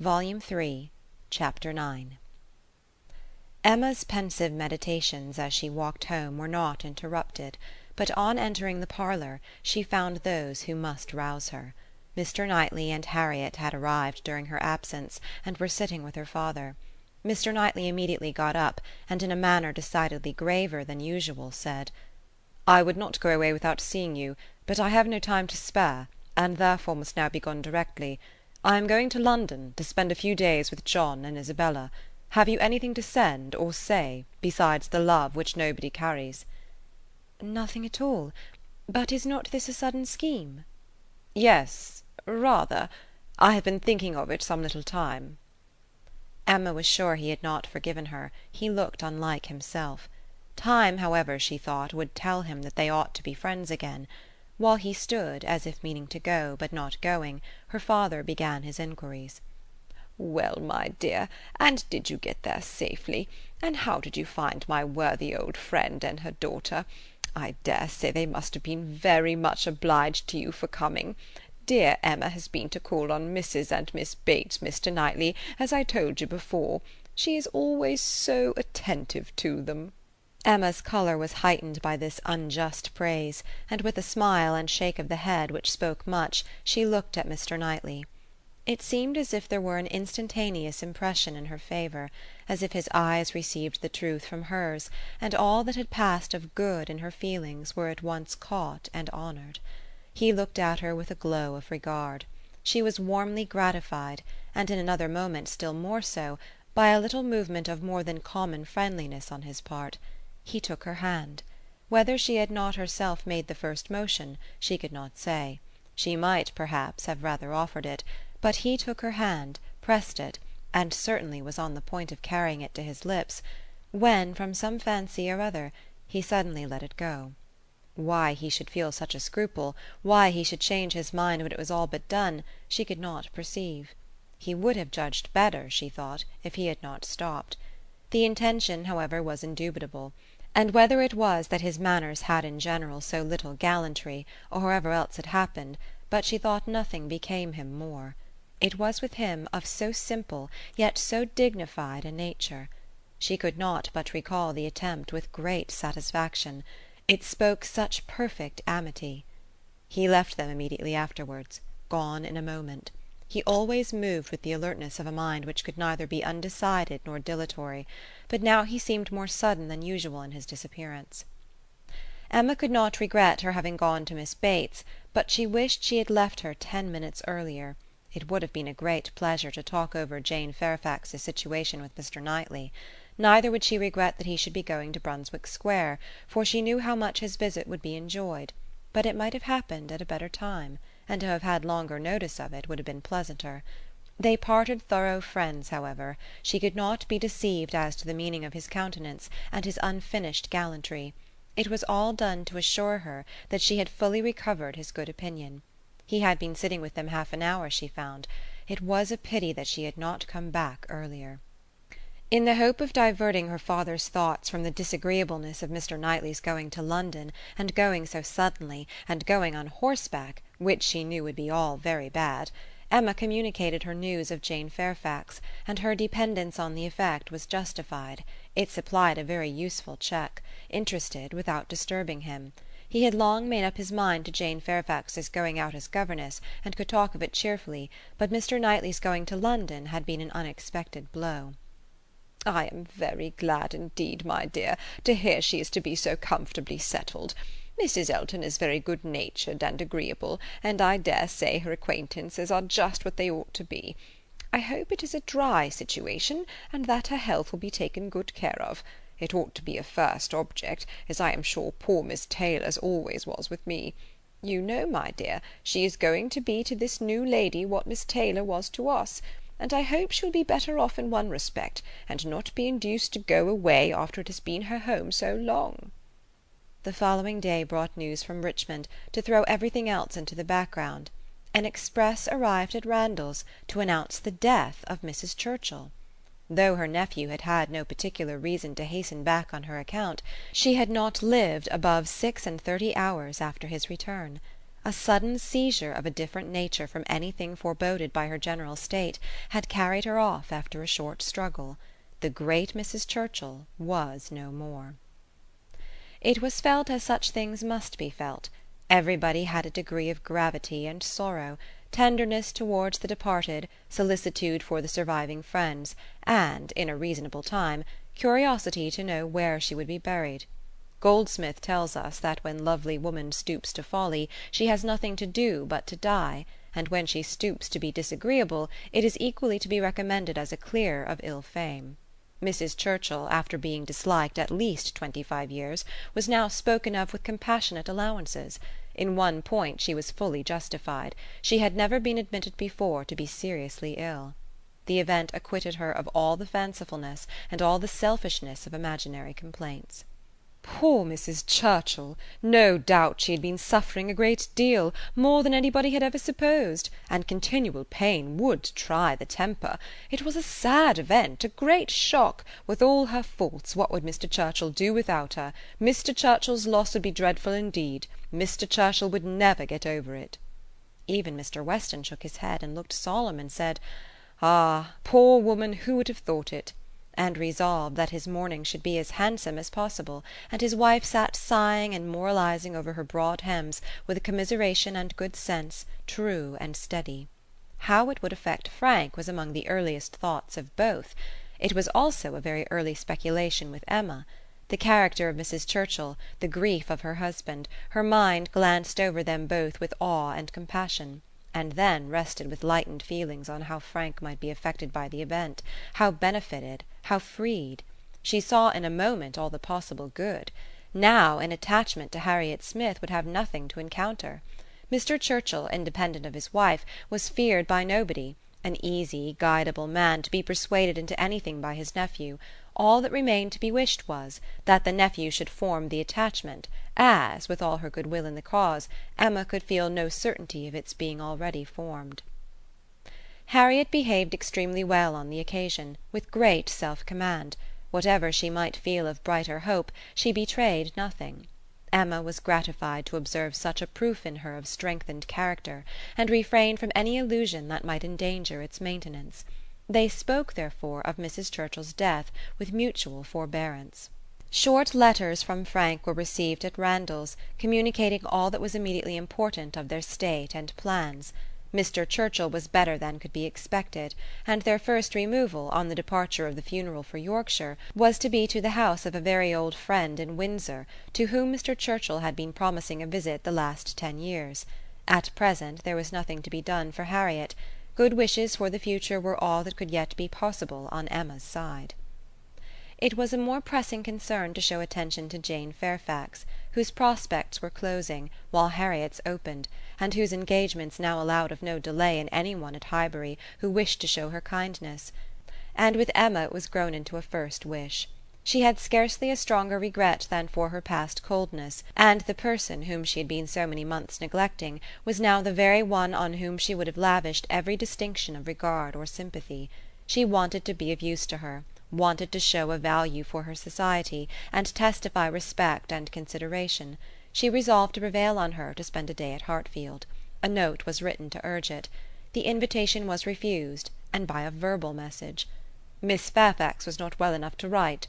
Volume Three, Chapter IX Emma's pensive meditations as she walked home were not interrupted; but on entering the parlour she found those who must rouse her. Mr. Knightley and Harriet had arrived during her absence, and were sitting with her father. Mr. Knightley immediately got up, and in a manner decidedly graver than usual, said, "I would not go away without seeing you, but I have no time to spare, and therefore must now be gone directly. I am going to London, to spend a few days with John and Isabella. Have you anything to send, or say, besides the love which nobody carries?" "Nothing at all. But is not this a sudden scheme?" "Yes, rather. I have been thinking of it some little time." Emma was sure he had not forgiven her; he looked unlike himself. Time, however, she thought, would tell him that they ought to be friends again. While he stood, as if meaning to go, but not going, her father began his inquiries. "Well, my dear, and did you get there safely? And how did you find my worthy old friend and her daughter? I dare say they must have been very much obliged to you for coming. Dear Emma has been to call on Mrs. and Miss Bates, Mr. Knightley, as I told you before. She is always so attentive to them." Emma's colour was heightened by this unjust praise, and with a smile and shake of the head which spoke much she looked at Mr. Knightley. It seemed as if there were an instantaneous impression in her favour, as if his eyes received the truth from hers, and all that had passed of good in her feelings were at once caught and honoured. He looked at her with a glow of regard. She was warmly gratified, and in another moment still more so, by a little movement of more than common friendliness on his part. He took her hand. Whether she had not herself made the first motion, she could not say. She might, perhaps, have rather offered it; but he took her hand, pressed it, and certainly was on the point of carrying it to his lips, when, from some fancy or other, he suddenly let it go. Why he should feel such a scruple, why he should change his mind when it was all but done, she could not perceive. He would have judged better, she thought, if he had not stopped. The intention, however, was indubitable; and whether it was that his manners had in general so little gallantry, or however else it happened, but she thought nothing became him more. It was with him of so simple, yet so dignified a nature. She could not but recall the attempt with great satisfaction. It spoke such perfect amity. He left them immediately afterwards, gone in a moment. He always moved with the alertness of a mind which could neither be undecided nor dilatory; but now he seemed more sudden than usual in his disappearance. Emma could not regret her having gone to Miss Bates, but she wished she had left her ten minutes earlier. It would have been a great pleasure to talk over Jane Fairfax's situation with Mr. Knightley. Neither would she regret that he should be going to Brunswick Square, for she knew how much his visit would be enjoyed; but it might have happened at a better time, and to have had longer notice of it would have been pleasanter. They parted thorough friends, however; she could not be deceived as to the meaning of his countenance, and his unfinished gallantry. It was all done to assure her that she had fully recovered his good opinion. He had been sitting with them half an hour, she found. It was a pity that she had not come back earlier. In the hope of diverting her father's thoughts from the disagreeableness of Mr. Knightley's going to London, and going so suddenly, and going on horseback, which she knew would be all very bad, Emma communicated her news of Jane Fairfax, and her dependence on the effect was justified; it supplied a very useful check, interested without disturbing him. He had long made up his mind to Jane Fairfax's going out as governess, and could talk of it cheerfully, but Mr. Knightley's going to London had been an unexpected blow. "I am very glad indeed, my dear, to hear she is to be so comfortably settled. Mrs. Elton is very good natured and agreeable, and I dare say her acquaintances are just what they ought to be. I hope it is a dry situation, and that her health will be taken good care of. It ought to be a first object, as I am sure poor Miss Taylor's always was with me. You know, my dear, she is going to be to this new lady what Miss Taylor was to us and I hope she will be better off in one respect, and not be induced to go away after it has been her home so long." The following day brought news from Richmond to throw everything else into the background. An express arrived at Randalls to announce the death of Mrs. Churchill. Though her nephew had had no particular reason to hasten back on her account, she had not lived above six and thirty hours after his return. A sudden seizure of a different nature from anything foreboded by her general state, had carried her off after a short struggle. The great Mrs. Churchill was no more. It was felt as such things must be felt. Everybody had a degree of gravity and sorrow, tenderness towards the departed, solicitude for the surviving friends, and, in a reasonable time, curiosity to know where she would be buried. Goldsmith tells us that when lovely woman stoops to folly, she has nothing to do but to die, and when she stoops to be disagreeable, it is equally to be recommended as a clear of ill fame. Mrs. Churchill, after being disliked at least twenty five years, was now spoken of with compassionate allowances. In one point she was fully justified: she had never been admitted before to be seriously ill. The event acquitted her of all the fancifulness and all the selfishness of imaginary complaints. Poor Mrs. Churchill! No doubt she had been suffering a great deal, more than anybody had ever supposed, and continual pain would try the temper. It was a sad event, a great shock; with all her faults, what would Mr. Churchill do without her? Mr. Churchill's loss would be dreadful indeed. Mr. Churchill would never get over it. Even Mr. Weston shook his head, and looked solemn, and said, "Ah! poor woman, who would have thought it?" And resolved that his mourning should be as handsome as possible, and his wife sat sighing and moralizing over her broad hems with a commiseration and good sense, true and steady. How it would affect Frank was among the earliest thoughts of both. It was also a very early speculation with Emma. The character of Mrs. Churchill, the grief of her husband, her mind glanced over them both with awe and compassion and then rested with lightened feelings on how Frank might be affected by the event, how benefited, how freed. She saw in a moment all the possible good. Now an attachment to Harriet Smith would have nothing to encounter. Mr. Churchill, independent of his wife, was feared by nobody an easy, guidable man to be persuaded into anything by his nephew all that remained to be wished was, that the nephew should form the attachment, as, with all her good will in the cause, Emma could feel no certainty of its being already formed. Harriet behaved extremely well on the occasion, with great self command; whatever she might feel of brighter hope, she betrayed nothing. Emma was gratified to observe such a proof in her of strengthened character, and refrained from any allusion that might endanger its maintenance. They spoke, therefore, of Mrs. Churchill's death with mutual forbearance. Short letters from Frank were received at Randalls, communicating all that was immediately important of their state and plans. Mr. Churchill was better than could be expected, and their first removal, on the departure of the funeral for Yorkshire, was to be to the house of a very old friend in Windsor, to whom Mr. Churchill had been promising a visit the last ten years. At present there was nothing to be done for Harriet. Good wishes for the future were all that could yet be possible on Emma's side. It was a more pressing concern to show attention to Jane Fairfax, whose prospects were closing, while Harriet's opened, and whose engagements now allowed of no delay in any one at Highbury who wished to show her kindness; and with Emma it was grown into a first wish. She had scarcely a stronger regret than for her past coldness, and the person whom she had been so many months neglecting was now the very one on whom she would have lavished every distinction of regard or sympathy. She wanted to be of use to her, wanted to show a value for her society, and testify respect and consideration. She resolved to prevail on her to spend a day at Hartfield. A note was written to urge it. The invitation was refused, and by a verbal message. Miss Fairfax was not well enough to write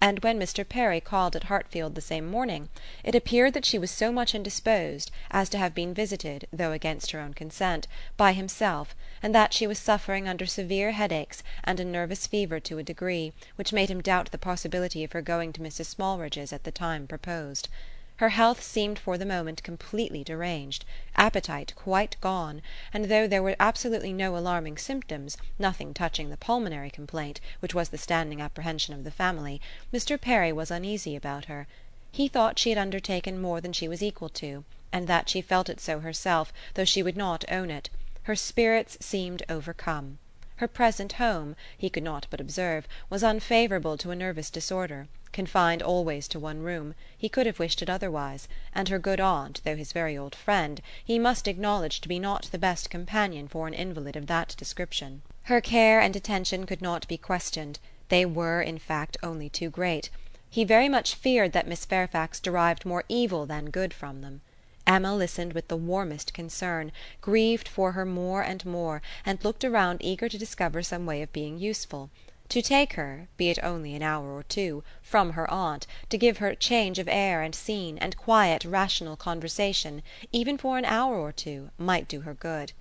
and when Mr. Perry called at Hartfield the same morning, it appeared that she was so much indisposed as to have been visited, though against her own consent, by himself, and that she was suffering under severe headaches and a nervous fever to a degree, which made him doubt the possibility of her going to Mrs. Smallridge's at the time proposed. Her health seemed for the moment completely deranged, appetite quite gone, and though there were absolutely no alarming symptoms, nothing touching the pulmonary complaint, which was the standing apprehension of the family, Mr. Perry was uneasy about her. He thought she had undertaken more than she was equal to, and that she felt it so herself, though she would not own it. Her spirits seemed overcome. Her present home, he could not but observe, was unfavourable to a nervous disorder confined always to one room he could have wished it otherwise and her good aunt, though his very old friend, he must acknowledge to be not the best companion for an invalid of that description. Her care and attention could not be questioned; they were, in fact, only too great. He very much feared that Miss Fairfax derived more evil than good from them. Emma listened with the warmest concern, grieved for her more and more, and looked around eager to discover some way of being useful to take her, be it only an hour or two, from her aunt, to give her change of air and scene, and quiet rational conversation, even for an hour or two, might do her good.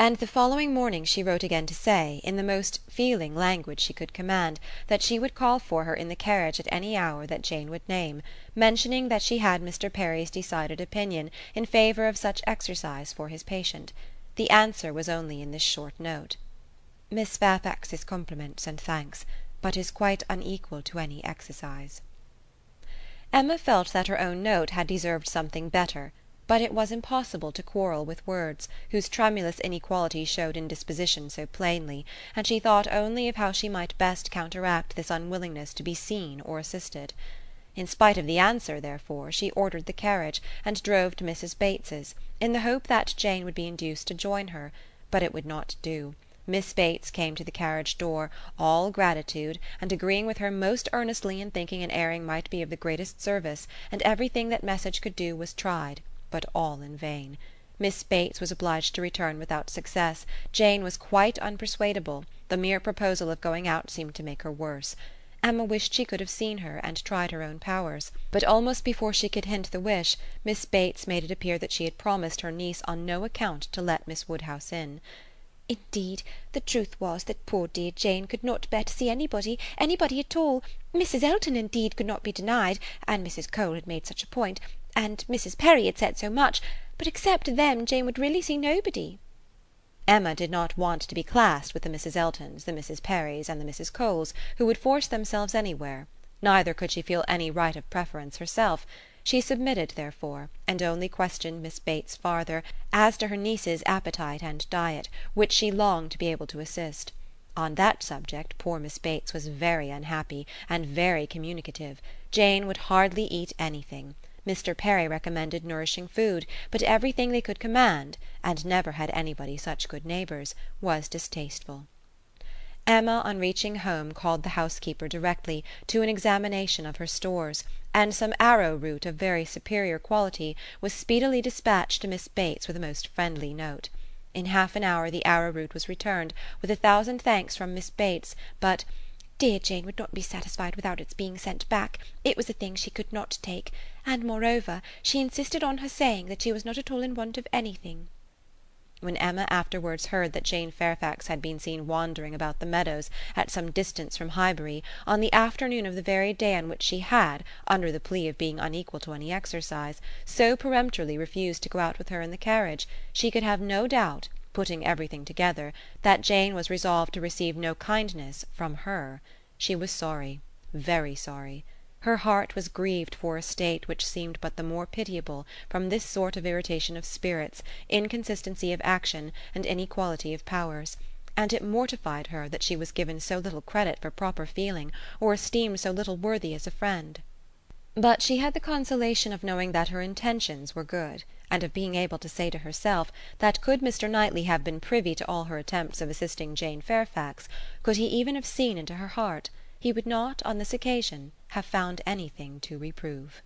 And the following morning she wrote again to say, in the most feeling language she could command, that she would call for her in the carriage at any hour that Jane would name, mentioning that she had Mr. Perry's decided opinion in favour of such exercise for his patient. The answer was only in this short note. Miss Fairfax's compliments and thanks, but is quite unequal to any exercise. Emma felt that her own note had deserved something better, but it was impossible to quarrel with words, whose tremulous inequality showed indisposition so plainly, and she thought only of how she might best counteract this unwillingness to be seen or assisted. In spite of the answer, therefore, she ordered the carriage, and drove to Mrs. Bates's, in the hope that Jane would be induced to join her; but it would not do. Miss Bates came to the carriage door, all gratitude, and agreeing with her most earnestly in thinking an airing might be of the greatest service, and everything that message could do was tried, but all in vain. Miss Bates was obliged to return without success, Jane was quite unpersuadable, the mere proposal of going out seemed to make her worse. Emma wished she could have seen her, and tried her own powers; but almost before she could hint the wish, Miss Bates made it appear that she had promised her niece on no account to let Miss Woodhouse in. Indeed, the truth was that poor dear Jane could not bear to see anybody, anybody at all. Mrs. Elton, indeed, could not be denied, and Mrs. Cole had made such a point, and Mrs. Perry had said so much, but except them Jane would really see nobody. Emma did not want to be classed with the Mrs. Eltons, the Mrs. Perrys and the Mrs. Coles, who would force themselves anywhere; neither could she feel any right of preference herself. She submitted, therefore, and only questioned Miss Bates farther as to her niece's appetite and diet, which she longed to be able to assist. On that subject poor Miss Bates was very unhappy, and very communicative. Jane would hardly eat anything. Mr. Perry recommended nourishing food, but everything they could command and never had anybody such good neighbours was distasteful. Emma on reaching home called the housekeeper directly to an examination of her stores, and some arrowroot of very superior quality was speedily despatched to Miss Bates with a most friendly note. In half an hour the arrowroot was returned, with a thousand thanks from Miss Bates, but dear Jane would not be satisfied without its being sent back; it was a thing she could not take, and moreover she insisted on her saying that she was not at all in want of anything. When Emma afterwards heard that Jane Fairfax had been seen wandering about the meadows, at some distance from Highbury, on the afternoon of the very day on which she had, under the plea of being unequal to any exercise, so peremptorily refused to go out with her in the carriage, she could have no doubt, putting everything together, that Jane was resolved to receive no kindness from her. She was sorry, very sorry. Her heart was grieved for a state which seemed but the more pitiable from this sort of irritation of spirits, inconsistency of action, and inequality of powers; and it mortified her that she was given so little credit for proper feeling, or esteemed so little worthy as a friend. But she had the consolation of knowing that her intentions were good, and of being able to say to herself that could Mr. Knightley have been privy to all her attempts of assisting Jane Fairfax, could he even have seen into her heart, he would not, on this occasion, have found anything to reprove.